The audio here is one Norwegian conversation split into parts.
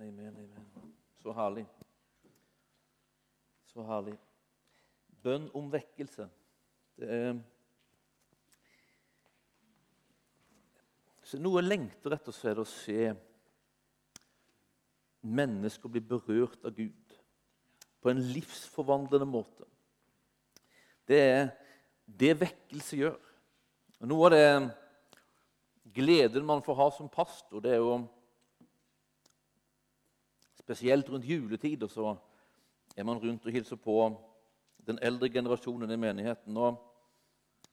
amen, amen. Så herlig. Så herlig. Bønn om vekkelse. Det er så Noe lengter så er det å se mennesker bli berørt av Gud på en livsforvandlende måte. Det er det vekkelse gjør. Og Noe av det gleden man får ha som pastor, det er jo Spesielt rundt juletider så er man rundt og hilser på den eldre generasjonen i menigheten. Og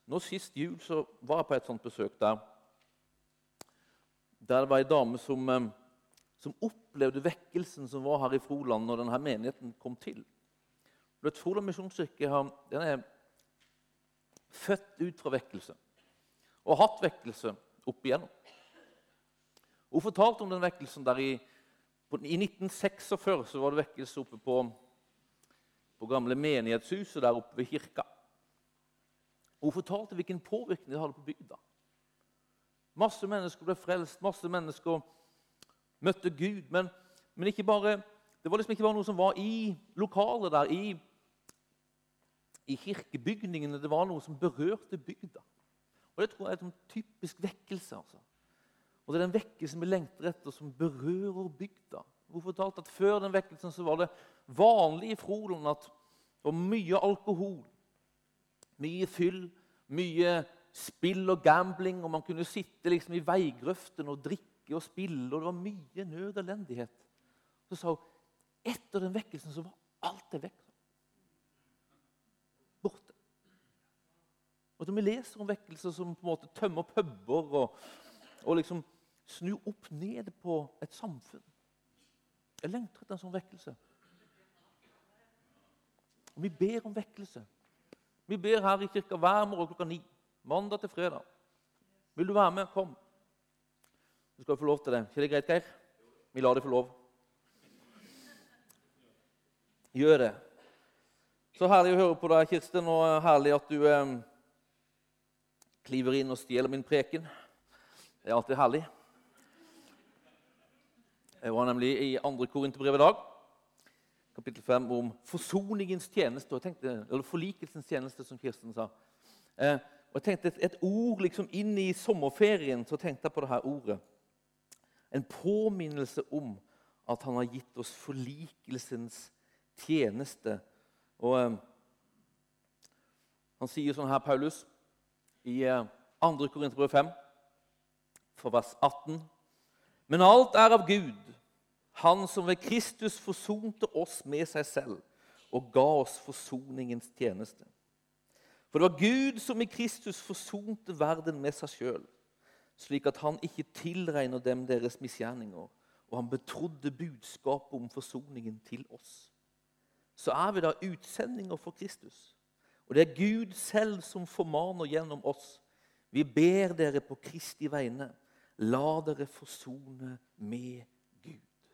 nå Sist jul så var jeg på et sånt besøk der. Der det var ei dame som, eh, som, opplevde vekkelsen som var her i Froland når denne menigheten kom til. Vet, Froland misjonskirke er født ut fra vekkelse og har hatt vekkelse opp igjennom. Hun fortalte om den vekkelsen der i i 1946 så var det vekkelse oppe på, på gamle menighetshuset der oppe ved kirka. Hun fortalte hvilken påvirkning det hadde på bygda. Masse mennesker ble frelst, masse mennesker møtte Gud. Men, men bare, det var liksom ikke bare noe som var i lokalet der, i, i kirkebygningene. Det var noe som berørte bygda. Og Det tror jeg er en typisk vekkelse. altså. Og det er den vekkelsen vi lengter etter, som berører bygda. Hun fortalte at Før den vekkelsen så var det vanlig i Froland at det var mye alkohol, mye fyll, mye spill og gambling. og Man kunne sitte liksom i veigrøften og drikke og spille. og Det var mye nød og elendighet. Så sa hun etter den vekkelsen så var alt det vekk. Borte. Og Når vi leser om vekkelser som på en måte tømmer puber og, og liksom snu opp ned på et samfunn. Jeg lengter etter en sånn vekkelse. Og Vi ber om vekkelse. Vi ber her i kirka hver morgen klokka ni. Mandag til fredag. Vil du være med? Kom. Du skal få lov til det. Ikke det greit, Geir? Vi lar deg få lov. Gjør det. Så herlig å høre på deg, Kirsten, og herlig at du eh, kliver inn og stjeler min preken. Det er alltid herlig. Jeg var nemlig i 2. Korinterbrev i dag, kapittel 5, om forsoningens tjeneste. og tenkte, Eller forlikelsens tjeneste, som Kirsten sa. Eh, og jeg tenkte et, et, ord liksom inn i sommerferien så tenkte jeg på dette ordet. En påminnelse om at han har gitt oss forlikelsens tjeneste. Og eh, Han sier sånn her, Paulus, i eh, 2. Korinterbrev 5, fra vers 18 men alt er av Gud, Han som ved Kristus forsonte oss med seg selv og ga oss forsoningens tjeneste. For det var Gud som i Kristus forsonte verden med seg sjøl, slik at han ikke tilregner dem deres misgjerninger, og han betrodde budskapet om forsoningen til oss. Så er vi da utsendinger for Kristus. Og det er Gud selv som formaner gjennom oss. Vi ber dere på Kristi vegne La dere forsone med Gud.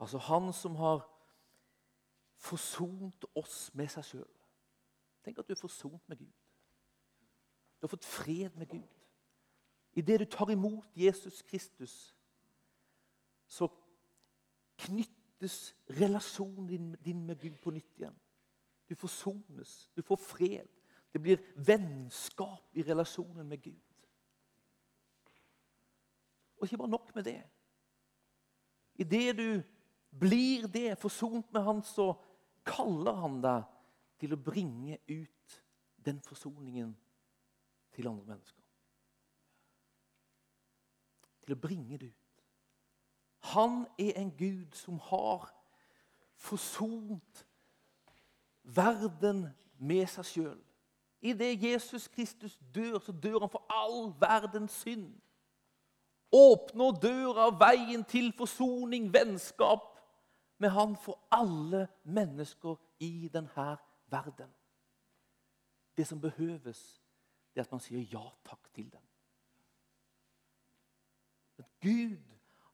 Altså han som har forsont oss med seg sjøl. Tenk at du er forsont med Gud. Du har fått fred med Gud. Idet du tar imot Jesus Kristus, så knyttes relasjonen din, din med Gud på nytt igjen. Du forsones, du får fred. Det blir vennskap i relasjonen med Gud. Og ikke bare nok med det. Idet du blir det, forsont med Han, så kaller Han deg til å bringe ut den forsoningen til andre mennesker. Til å bringe det ut. Han er en Gud som har forsont verden med seg sjøl. Idet Jesus Kristus dør, så dør han for all verdens synd åpner døra, veien til forsoning, vennskap med Han for alle mennesker i denne verden. Det som behøves, det er at man sier ja takk til dem. At Gud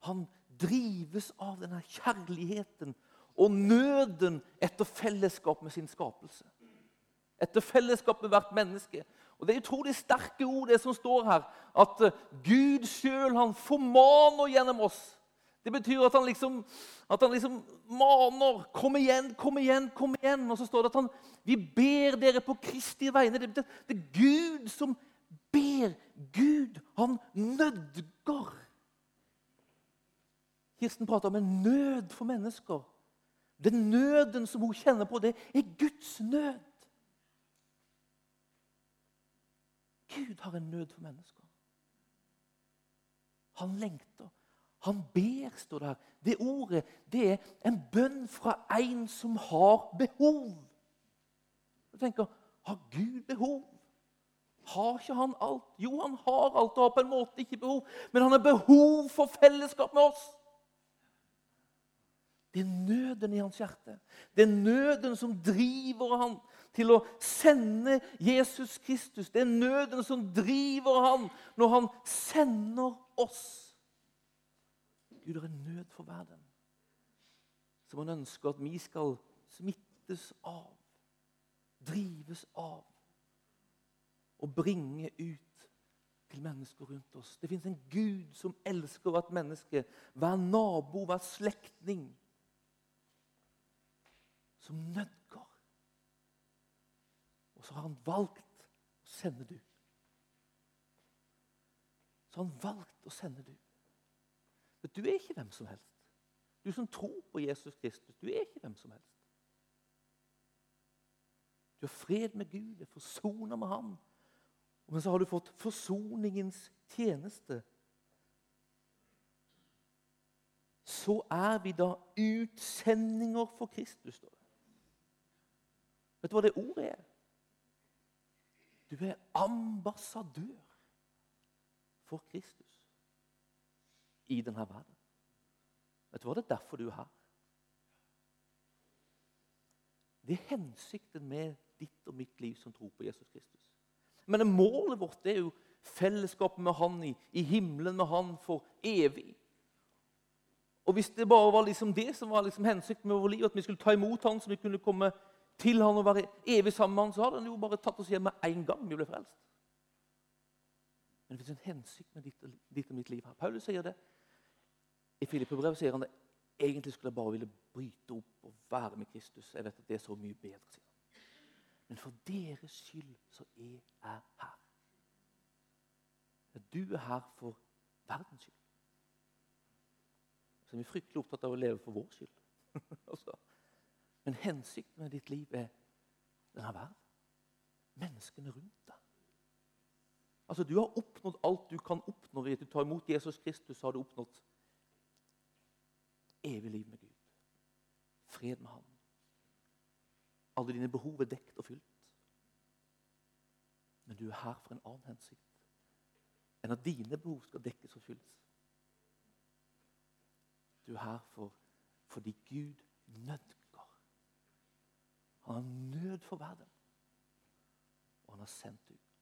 han drives av denne kjærligheten og nøden etter fellesskap med sin skapelse. Etter fellesskap med hvert menneske. Og Det er utrolig sterke ord, det som står her. At eh, Gud sjøl formaner gjennom oss. Det betyr at han liksom, at han liksom maner 'Kom igjen, kom igjen, kom igjen.' Og så står det at han 'Vi ber dere på Kristi vegne'. Det, det, er Gud som ber. Gud, han nødger. Kirsten prater om en nød for mennesker. Den nøden som hun kjenner på, det er Guds nød. Gud har en nød for mennesker. Han lengter. Han ber, står det her. Det ordet det er en bønn fra en som har behov. Du tenker har Gud behov? Har ikke han alt? Jo, han har alt og har på en måte ikke behov. Men han har behov for fellesskap med oss. Det er nøden i hans hjerte. Det er nøden som driver han til å sende Jesus Kristus. Det er nøden som driver han når han sender oss. Gud har en nød for verden som han ønsker at vi skal smittes av, drives av og bringe ut til mennesker rundt oss. Det fins en Gud som elsker hvert menneske, hver nabo, hver slektning. Som nødger. Og så har han valgt å sende du. Så har han valgt å sende du. Men du er ikke hvem som helst. Du som tror på Jesus Kristus, du er ikke hvem som helst. Du har fred med Gud, er forsona med ham. Men så har du fått forsoningens tjeneste. Så er vi da utsendinger for Kristus. Vet du hva det ordet er? Du er ambassadør for Kristus i denne verden. Vet du hva? Det er derfor du er her. Det er hensikten med ditt og mitt liv som tror på Jesus Kristus. Men målet vårt er jo fellesskapet med Han i, i himmelen med Han for evig. Og Hvis det bare var liksom det som var liksom hensikten med vårt liv, at vi skulle ta imot Han, så vi kunne komme til Han og være evig sammen med Han, så hadde Han jo bare tatt oss hjem med en gang vi ble frelst. Men det finnes en hensikt med ditt, ditt og mitt liv her. Paulus sier det. I Filippe-brevet sier han det. Egentlig skulle jeg bare ville bryte opp og være med Kristus. Jeg vet at det er så mye bedre, sier han. Men for deres skyld så er jeg her. Du er her for verdens skyld. Så er vi fryktelig opptatt av å leve for vår skyld. altså. Men hensikten med ditt liv er denne verden. Menneskene rundt deg. Altså, Du har oppnådd alt du kan oppnå ved at du tar imot Jesus Kristus. har du oppnådd evig liv med Gud. Fred med ham. Alle dine behov er dekt og fylt. Men du er her for en annen hensikt enn at dine behov skal dekkes og fylles. Du er her for, fordi Gud nødger. Han har nød for verden, og han har sendt ut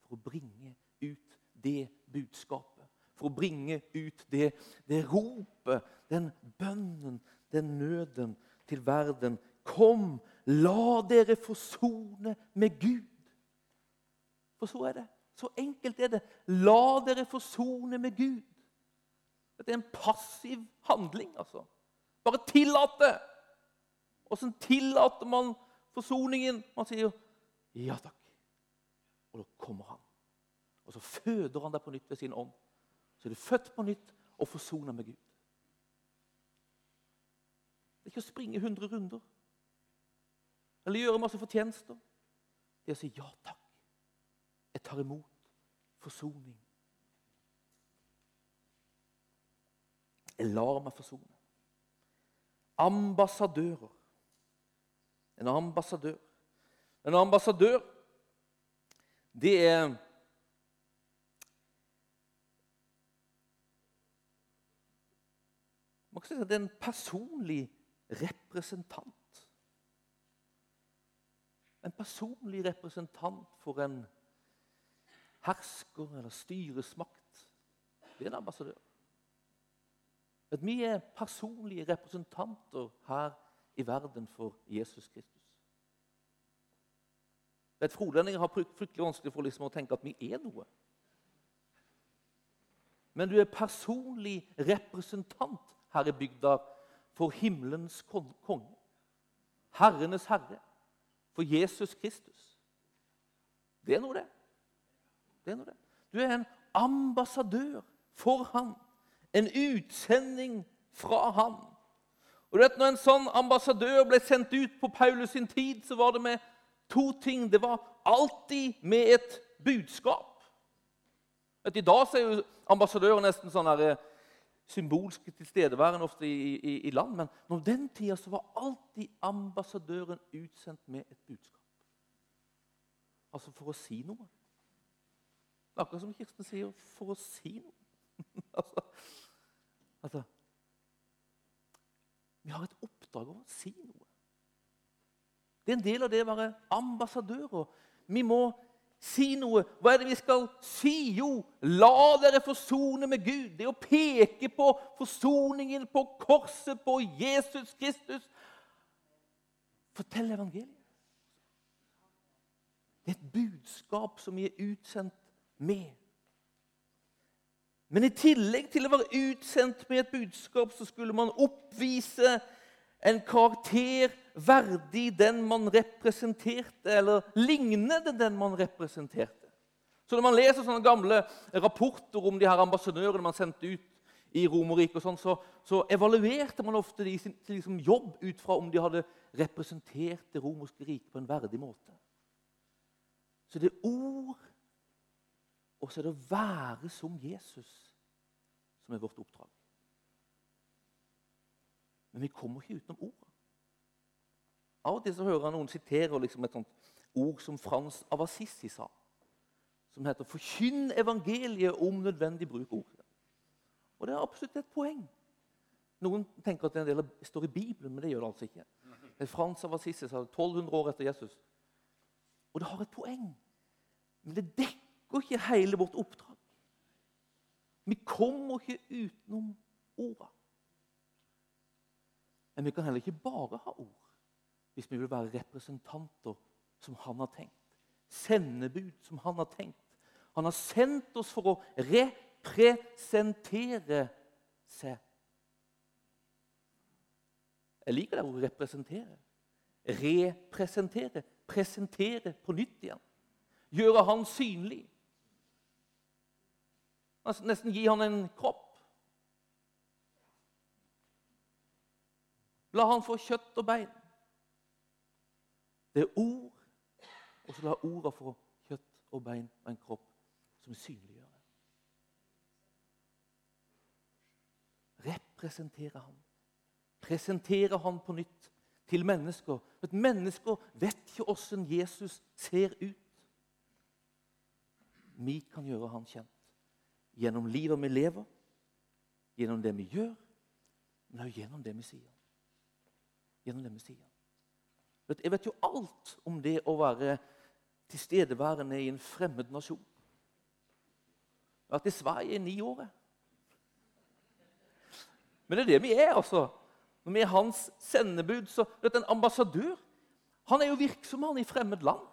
for å bringe ut det budskapet. For å bringe ut det, det ropet, den bønnen, den nøden til verden Kom, la dere forsone med Gud. For så er det. Så enkelt er det. La dere forsone med Gud. Det er en passiv handling, altså. Bare tillate. Åssen tillater man forsoningen? Man sier 'ja takk', og da kommer han. Og så føder han deg på nytt ved sin ånd. Så er du født på nytt og forsona med Gud. Det er ikke å springe 100 runder eller gjøre masse fortjenester. Det er å si ja takk. Jeg tar imot forsoning. Jeg lar meg forsone. Ambassadører. En ambassadør. En ambassadør, det er Man kan si at det er en personlig representant en personlig representant for en hersker eller styresmakt. Det er en ambassadør. At vi er personlige representanter her i verden for Jesus Kristus. Vet, Frolendinger har fryktelig vanskelig for liksom å tenke at vi er noe. men du er personlig representant her i bygda for himmelens konge. Herrenes herre. For Jesus Kristus. Det er noe, det. det, er noe det. Du er en ambassadør for han. En utsending fra han. Og du vet, når en sånn ambassadør ble sendt ut på Paulus sin tid, så var det med to ting. Det var alltid med et budskap. Vet, I dag er jo ambassadører nesten sånn her, eh, symbolsk tilstedeværende ofte i, i, i, land. Men når den tida så var alltid ambassadøren utsendt med et budskap. Altså for å si noe. Akkurat som Kirsten sier, for å si noe. altså, altså Vi har et oppdrag om å si noe. Det er en del av det å være ambassadører. Vi må si noe. Hva er det vi skal si? Jo, la dere forsone med Gud. Det å peke på forsoningen, på korset, på Jesus Kristus. Fortell evangeliet. Det er et budskap som vi er utsendt med. Men i tillegg til å være utsendt med et budskap, så skulle man oppvise en karakter verdig den man representerte, eller lignende den man representerte. Så Når man leser sånne gamle rapporter om de her ambassadørene man sendte ut i Romerriket, sånn, så, så, evaluerte man ofte de sin liksom, jobb ut fra om de hadde representert det romerske riket på en verdig måte. Så det er ord og så er det å være som Jesus som er vårt oppdrag. Men vi kommer ikke utenom ordet. Av og til så hører jeg noen sitere liksom et sånt ord som Frans av Assisi sa. Som heter 'Forkynn evangeliet om nødvendig bruk ordet'. Og det er absolutt et poeng. Noen tenker at det en del står i Bibelen, men det gjør det altså ikke. Det er Frans av Assisi sa 1200 år etter Jesus. Og det har et poeng. Men det dekker dekker ikke hele vårt oppdrag. Vi kommer ikke utenom orda. Men vi kan heller ikke bare ha ord hvis vi vil være representanter som han har tenkt. Sendebud som han har tenkt. Han har sendt oss for å representere seg. Jeg liker det ordet representere. Representere. Presentere på nytt igjen. Gjøre han synlig. Nesten gi han en kropp. La han få kjøtt og bein. Det er ord, og så la orda få kjøtt og bein og en kropp som synliggjør det. Representere ham. Presentere ham på nytt til mennesker. Et mennesker vet ikke åssen Jesus ser ut. Vi kan gjøre han kjent gjennom livet vi lever, gjennom det vi gjør, men også gjennom det vi sier. Gjennom det vi sier. Jeg vet jo alt om det å være tilstedeværende i en fremmed nasjon. Jeg har vært i Sverige i ni år. Men det er det vi er, altså. Når vi er hans sendebud, så vet du, En ambassadør han er jo virksom han i fremmed land.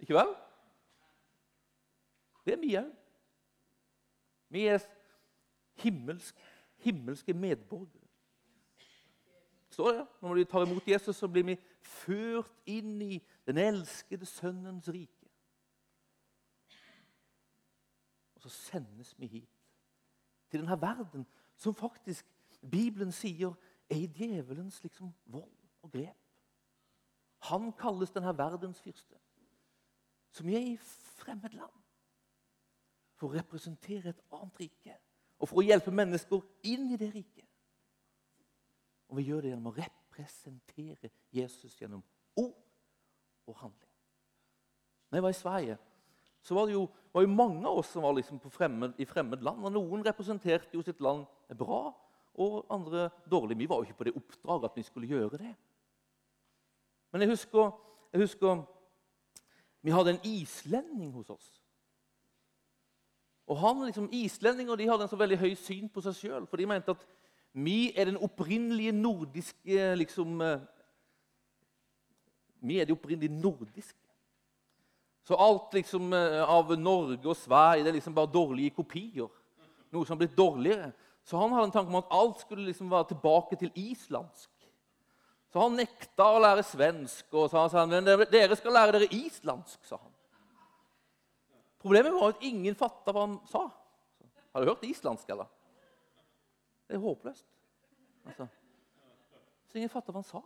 Ikke vel? Det er vi òg. Vi er himmelsk, himmelske medborgere. Står det? Når vi tar imot Jesus, så blir vi ført inn i den elskede Sønnens rike. Og så sendes vi hit, til denne verden som faktisk Bibelen sier er i djevelens liksom, vold og grep. Han kalles denne verdens fyrste, som er i fremmed land for å representere et annet rike. Og for å hjelpe mennesker inn i det riket. Og vi gjør det gjennom å representere Jesus gjennom ord og handling. Når jeg var i Sverige, så var det jo, var jo mange av oss som var liksom fremmed, i fremmed land. og Noen representerte jo sitt land bra, og andre dårlig. Vi var jo ikke på det oppdraget at vi skulle gjøre det. Men jeg husker, jeg husker vi hadde en islending hos oss. Og han, liksom, Islendinger de hadde en så veldig høy syn på seg sjøl, for de mente at vi er den opprinnelige nordiske liksom, eh, Vi er de opprinnelige nordiske. Så alt liksom, eh, av Norge og Sverige det er liksom bare dårlige kopier. noe som har blitt dårligere. Så han hadde en tanke om at alt skulle liksom være tilbake til islandsk. Så han nekta å lære svensk og sa han, men dere skal lære dere islandsk. sa han. Problemet var at ingen fatta hva han sa. Har du hørt islandsk, eller? Det er håpløst. Altså. Så ingen fatta hva han sa.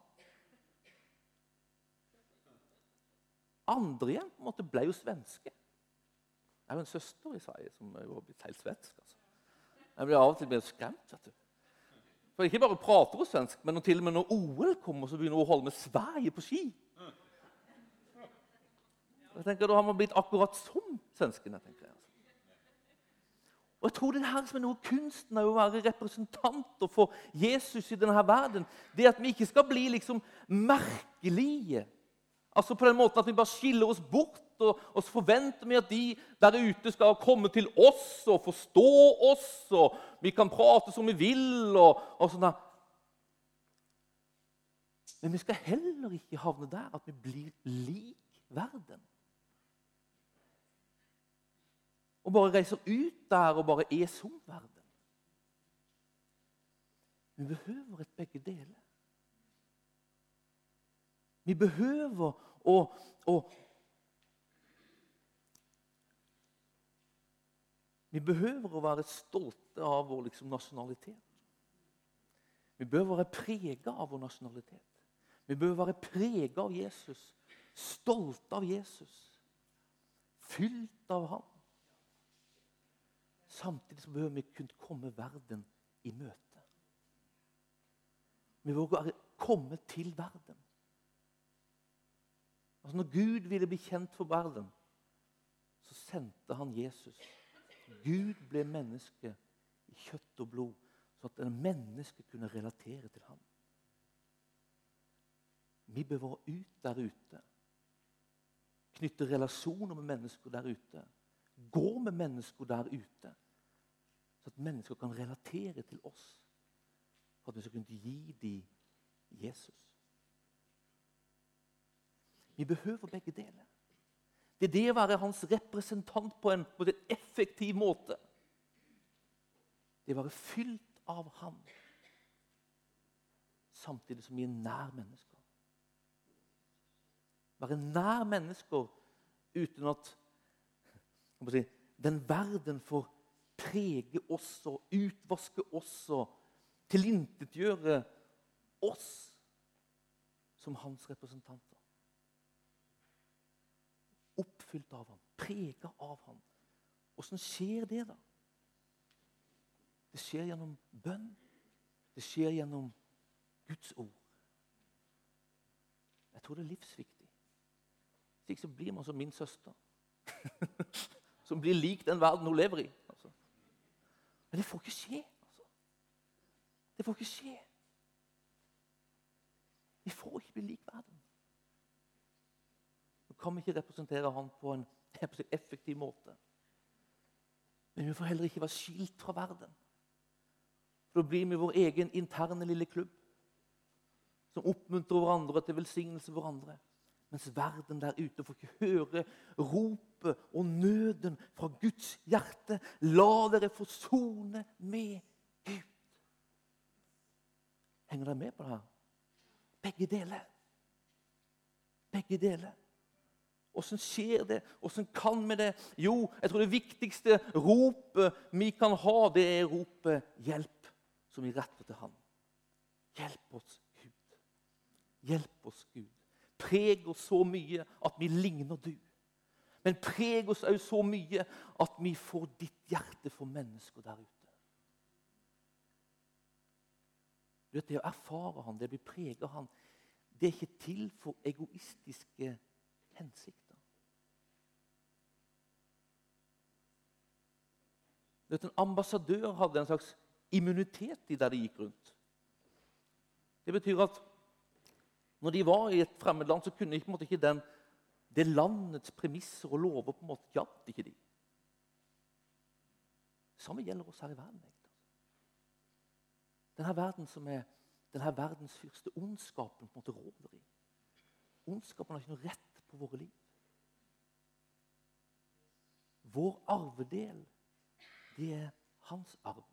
Andre igjen på en måte ble jo svenske. Jeg har jo en søster i Sverige som er blitt helt svensk. Altså. Jeg blir av og til mer skremt. vet du. For Ikke bare prater hun svensk, men til og med når OL kommer, så begynner hun å holde med Sverige på ski. Jeg tenker Da har man blitt akkurat som svenskene. tenker jeg. Altså. Og jeg tror det her som er noe kunsten av å være representanter for Jesus i denne verden, det at vi ikke skal bli liksom merkelige. Altså på den måten at vi bare skiller oss bort og, og, så forventer vi at de der ute skal komme til oss og forstå oss, og vi kan prate som vi vil. og, og sånn Men vi skal heller ikke havne der at vi blir lik verden. Og bare reiser ut der og bare er som verden. Vi behøver et begge deler. Vi behøver å, å Vi behøver å være stolte av vår liksom, nasjonalitet. Vi bør være prega av vår nasjonalitet. Vi bør være prega av Jesus, stolte av Jesus, fylt av ham. Samtidig så behøver vi kunne komme verden i møte. Vi våger komme til verden. Altså Når Gud ville bli kjent for verden, så sendte han Jesus Gud ble menneske i kjøtt og blod, så at en menneske kunne relatere til ham. Vi bør være ut der ute. Knytte relasjoner med mennesker der ute. Gå med mennesker der ute. Så at mennesker kan relatere til oss. For at vi skal kunne gi dem Jesus. Vi behøver begge deler. Det er det å være hans representant på en, på en effektiv måte. Det å være fylt av ham samtidig som vi er nær mennesker. Være nær mennesker uten at si, den verden får prege oss og utvaske oss og tilintetgjøre oss som hans representanter oppfylt av ham, prega av ham. Åssen skjer det, da? Det skjer gjennom bønn. Det skjer gjennom Guds ord. Jeg tror det er livsviktig. Slik så blir man som min søster. som blir lik den verden hun lever i. Men det får ikke skje. Altså. Det får ikke skje. Vi får ikke bli lik verden kan vi ikke representere han på en effektiv måte. Men vi får heller ikke være skilt fra verden. For Da blir vi vår egen interne lille klubb som oppmuntrer hverandre til velsignelse for hverandre. Mens verden der ute får ikke høre ropet og nøden fra Guds hjerte. La dere forsone med Gud. Henger dere med på det her? Begge deler. Begge deler. Åssen skjer det? Åssen kan vi det? Jo, jeg tror det viktigste ropet vi kan ha, det er ropet 'hjelp', som vi retter til Han. Hjelp oss, Gud. Hjelp oss, Gud. Preg oss så mye at vi ligner du. Men preg oss òg så mye at vi får ditt hjerte for mennesker der ute. Du vet, Det å erfare han, det å bli preget av han, det er ikke til for egoistiske hensikter. Du vet, En ambassadør hadde en slags immunitet i der de gikk rundt. Det betyr at når de var i et fremmed land, så kunne ikke, ikke den, det landets premisser og lover på en måte gjaldt ikke de. Samme gjelder oss her i verden. Denne verden som er denne verdens fyrste ondskapen på en måte råder i. Ondskapen har ikke noe rett på våre liv. Vår arvedel det er hans arv.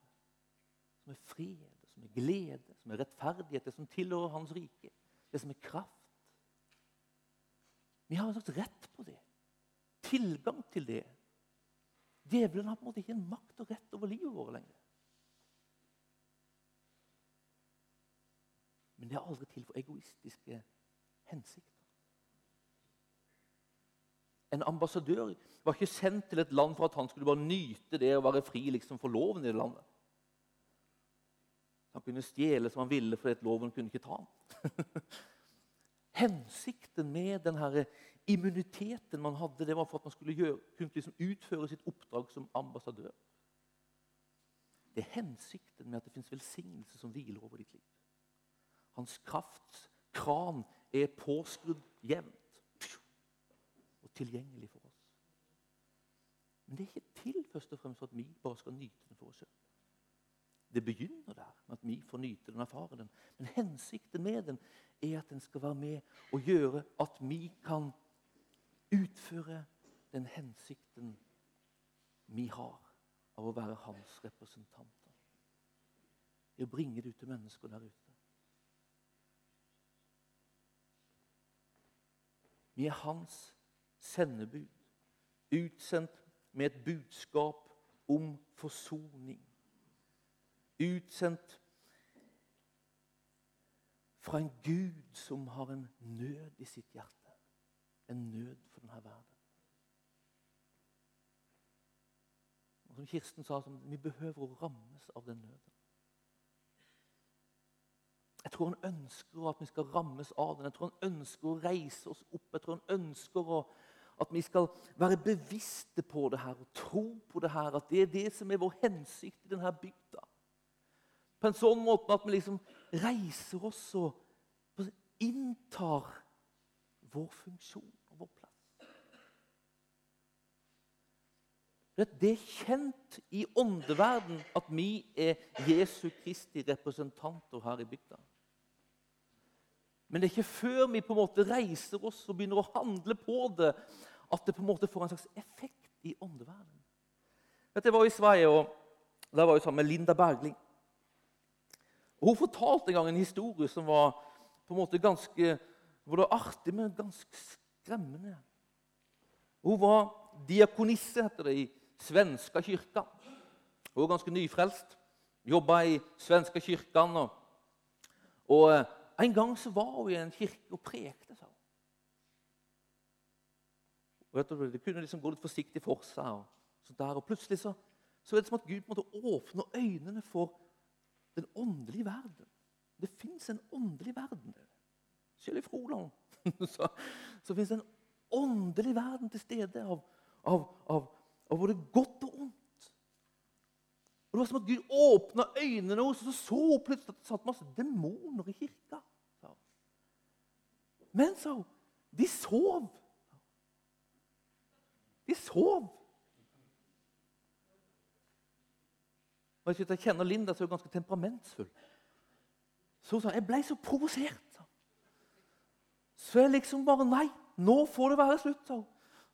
Som er fred, som er glede, som er rettferdighet, det som tilhører hans rike. Det som er kraft. Vi har slags rett på det. Tilgang til det. Djevelen har på en måte ikke en makt og rett over livet vårt lenger. Men det er aldri til for egoistiske hensikter. En ambassadør var ikke sendt til et land for at han skulle bare nyte det og være fri liksom for loven i det landet. Han kunne stjele som han ville fordi loven kunne ikke ta ham. Hensikten med denne immuniteten man hadde, det var for at man skulle gjøre, kunne liksom utføre sitt oppdrag som ambassadør. Det er hensikten med at det fins velsignelse som hviler over ditt liv. Hans krafts kran er påskrudd jevnt og tilgjengelig for oss. Men det er ikke til først og fremst for at vi bare skal nyte den for oss selv. Det begynner der, med at vi får nyte den og erfare den. Men hensikten med den er at den skal være med og gjøre at vi kan utføre den hensikten vi har av å være hans representanter. I å bringe det ut til mennesker der ute. Vi er hans sendebud, utsendt med et budskap om forsoning. Utsendt fra en Gud som har en nød i sitt hjerte. En nød for denne verden. Og som Kirsten sa, vi behøver å rammes av den nøden. Jeg tror han ønsker at vi skal rammes av den. Jeg tror han ønsker å reise oss opp. Jeg tror han ønsker å, at vi skal være bevisste på det her og tro på det her. At det er det som er vår hensikt i denne bygda. På en sånn måte at vi liksom reiser oss og inntar vår funksjon og vår plass. Det er kjent i åndeverden at vi er Jesu Kristi representanter her i bygda. Men det er ikke før vi på en måte reiser oss og begynner å handle på det, at det på en måte får en slags effekt i åndeverden. Jeg var i Sverige, og der var jeg sammen med Linda Bergling. Hun fortalte en gang en historie som var på en måte ganske både artig, men ganske skremmende. Hun var diakonisse heter det, i svenska kirka. Hun var ganske nyfrelst. Jobba i svenska kyrkan. Og, og en gang så var hun i en kirke og prekte. sa hun. Det kunne liksom gå litt forsiktig for seg. Og, så der, og plutselig så, så, er det som at Gud måtte åpne øynene for den åndelige verden. Det fins en åndelig verden. Selv i Froland så, så fins det en åndelig verden til stede av, av, av, av både godt og ondt. Og Det var som at Gud åpna øynene hos og så så plutselig at det satt masse demoner i kirka. Men, sa hun, de sov. De sov. Og Hvis jeg kjenner Linda, så er ganske temperamentsfull. Så hun sa jeg ble så provosert. Så jeg liksom bare Nei, nå får det være slutt. sa hun.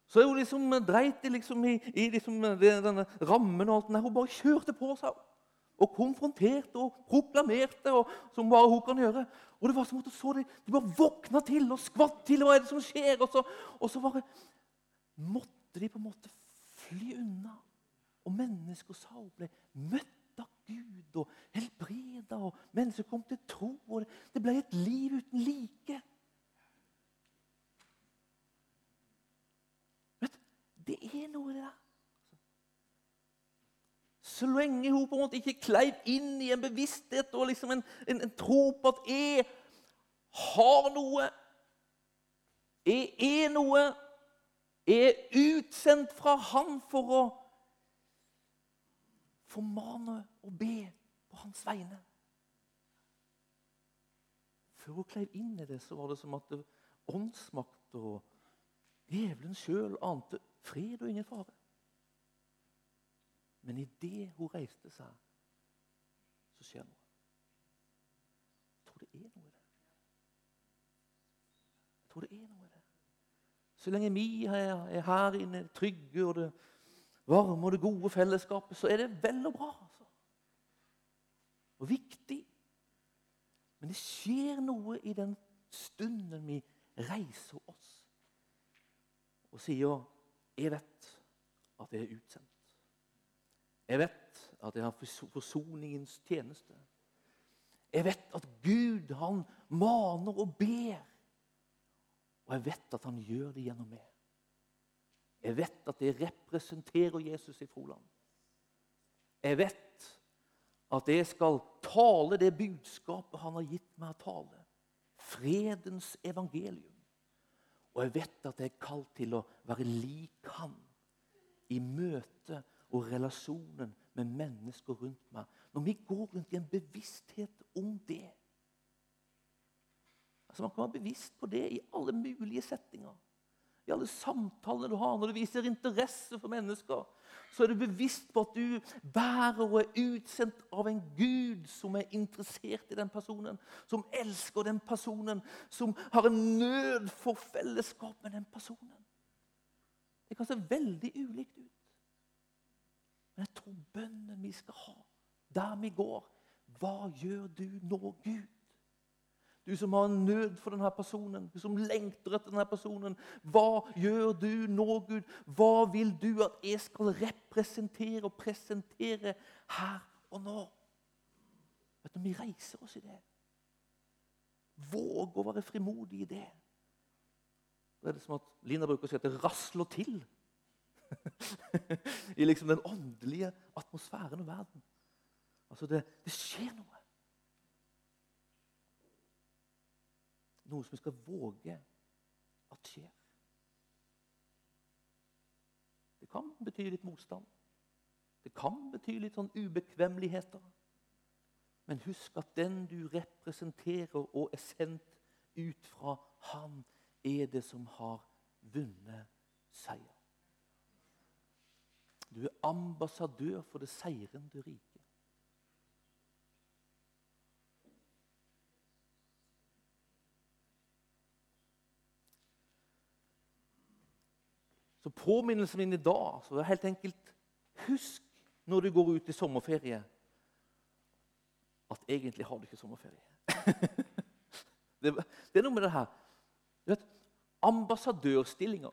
Så hun liksom dreit liksom i, i liksom denne rammen og alt Nei, Hun bare kjørte på, sa hun. Og konfronterte og proklamerte, og, som bare hun kan gjøre. Og det var som at så de, de bare våkna til og skvatt til. Hva er det som skjer? Og så, og så bare måtte de på en måte fly unna. Og mennesker sa hun ble møtt Gud og helbreda. Og mennesker kom til tro. og det, ble et liv uten like. Vet, Det er noe i det der. Så lenge hun på en måte ikke kleiv inn i en bevissthet og liksom en, en, en tro på at jeg har noe, jeg er noe, jeg er utsendt fra Han for å formane og be på hans vegne. Før hun kleiv inn i det, så var det som at åndsmakt og djevelen sjøl ante Fred og ingen fare. Men idet hun reiste seg, så skjer noe. Jeg tror det er noe i det. Jeg tror det er noe i det. Så lenge vi er her inne, trygge og det varme og det gode fellesskapet, så er det vel og bra. og viktig. Men det skjer noe i den stunden vi reiser oss og sier 'Jeg vet at jeg er utsendt'. Jeg vet at jeg har forsoningens tjeneste. Jeg vet at Gud, han maner og ber. Og jeg vet at han gjør det gjennom meg. Jeg vet at jeg representerer Jesus i Froland. Jeg vet at jeg skal tale det budskapet han har gitt meg å tale. Fredens evangelium. Og jeg vet at jeg er kalt til å være lik han i møte og relasjonen med mennesker rundt meg. Når vi går rundt i en bevissthet om det altså Man kan være bevisst på det i alle mulige settinger i alle samtalene du har, når du viser interesse for mennesker, så er du bevisst på at du bærer og er utsendt av en Gud som er interessert i den personen, som elsker den personen, som har en nød for fellesskap med den personen. Det kan se veldig ulikt ut. Men jeg tror bønnen vi skal ha der vi går Hva gjør du nå, Gud? Du som har en nød for denne personen, du som lengter etter denne personen. Hva gjør du nå, Gud? Hva vil du at jeg skal representere og presentere her og nå? Vet du, Vi reiser oss i det. Våg å være frimodig i det. Det er det som at Lina bruker å si at det rasler til. I liksom den åndelige atmosfæren og verden. Altså, det, det skjer noe. Noe som vi skal våge at skjer. Det kan bety litt motstand. Det kan bety litt sånn ubekvemmeligheter. Men husk at den du representerer og er sendt ut fra, han er det som har vunnet seier. Du er ambassadør for det seirende riket. Så påminnelsen min i dag så er helt enkelt Husk når du går ut i sommerferie, at egentlig har du ikke sommerferie. det, det, er noe med det her du vet, Ambassadørstillinger.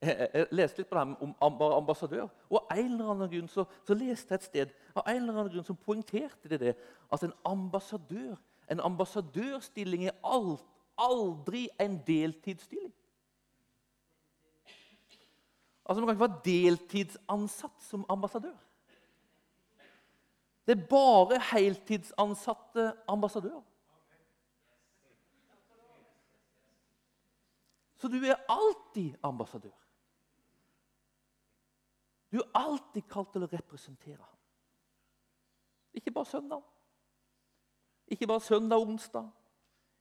Jeg leste litt på det her om ambassadør. Og av en eller annen grunn så, så, leste jeg et sted av en eller annen grunn som poengterte det, det at en ambassadør, en ambassadørstilling er alt, aldri en deltidsstilling. Altså, Man kan ikke være deltidsansatt som ambassadør. Det er bare heltidsansatte ambassadører. Så du er alltid ambassadør. Du er alltid kalt til å representere ham. Ikke bare søndag. Ikke bare søndag og onsdag.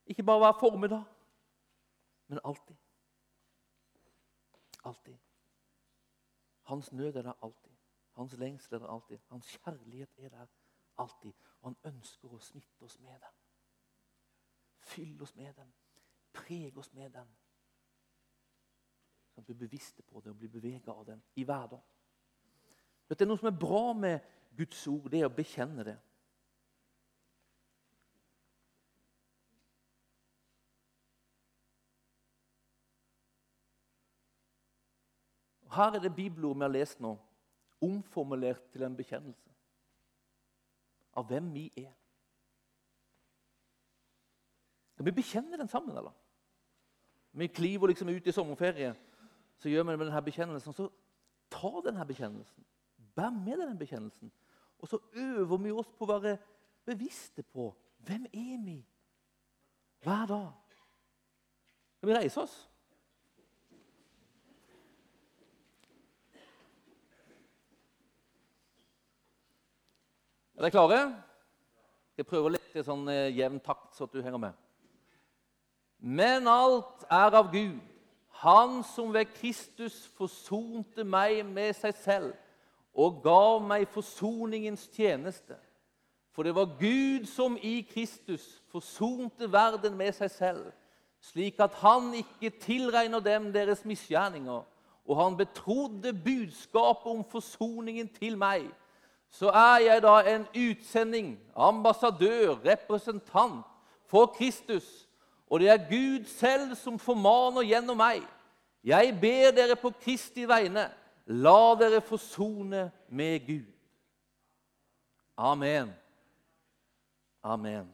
Ikke bare hver formiddag. Men alltid. Alltid. Hans nød er der alltid. Hans lengsel er der alltid. Hans kjærlighet er der alltid. Og han ønsker å smitte oss med den. Fyll oss med den. Preg oss med den. Sånn at vi blir bevisste på det og blir bevega av den i hverdagen. Det er noe som er bra med Guds ord, det er å bekjenne det. Her er det bibelord vi har lest nå, omformulert til en bekjennelse av hvem vi er. Skal vi bekjenne den sammen, eller? Vi kliver liksom ut i sommerferie, så gjør vi det med denne bekjennelsen. Så ta denne bekjennelsen. Bær med deg den bekjennelsen. Og så øver vi oss på å være bevisste på hvem er vi hver dag. Skal vi reise oss? Er dere klare? Jeg prøver litt i sånn eh, jevn takt, så at du henger med. Men alt er av Gud, Han som ved Kristus forsonte meg med seg selv og gav meg forsoningens tjeneste. For det var Gud som i Kristus forsonte verden med seg selv, slik at han ikke tilregner dem deres misgjerninger. Og han betrodde budskapet om forsoningen til meg så er jeg da en utsending, ambassadør, representant for Kristus. Og det er Gud selv som formaner gjennom meg. Jeg ber dere på Kristi vegne, la dere forsone med Gud. Amen. Amen.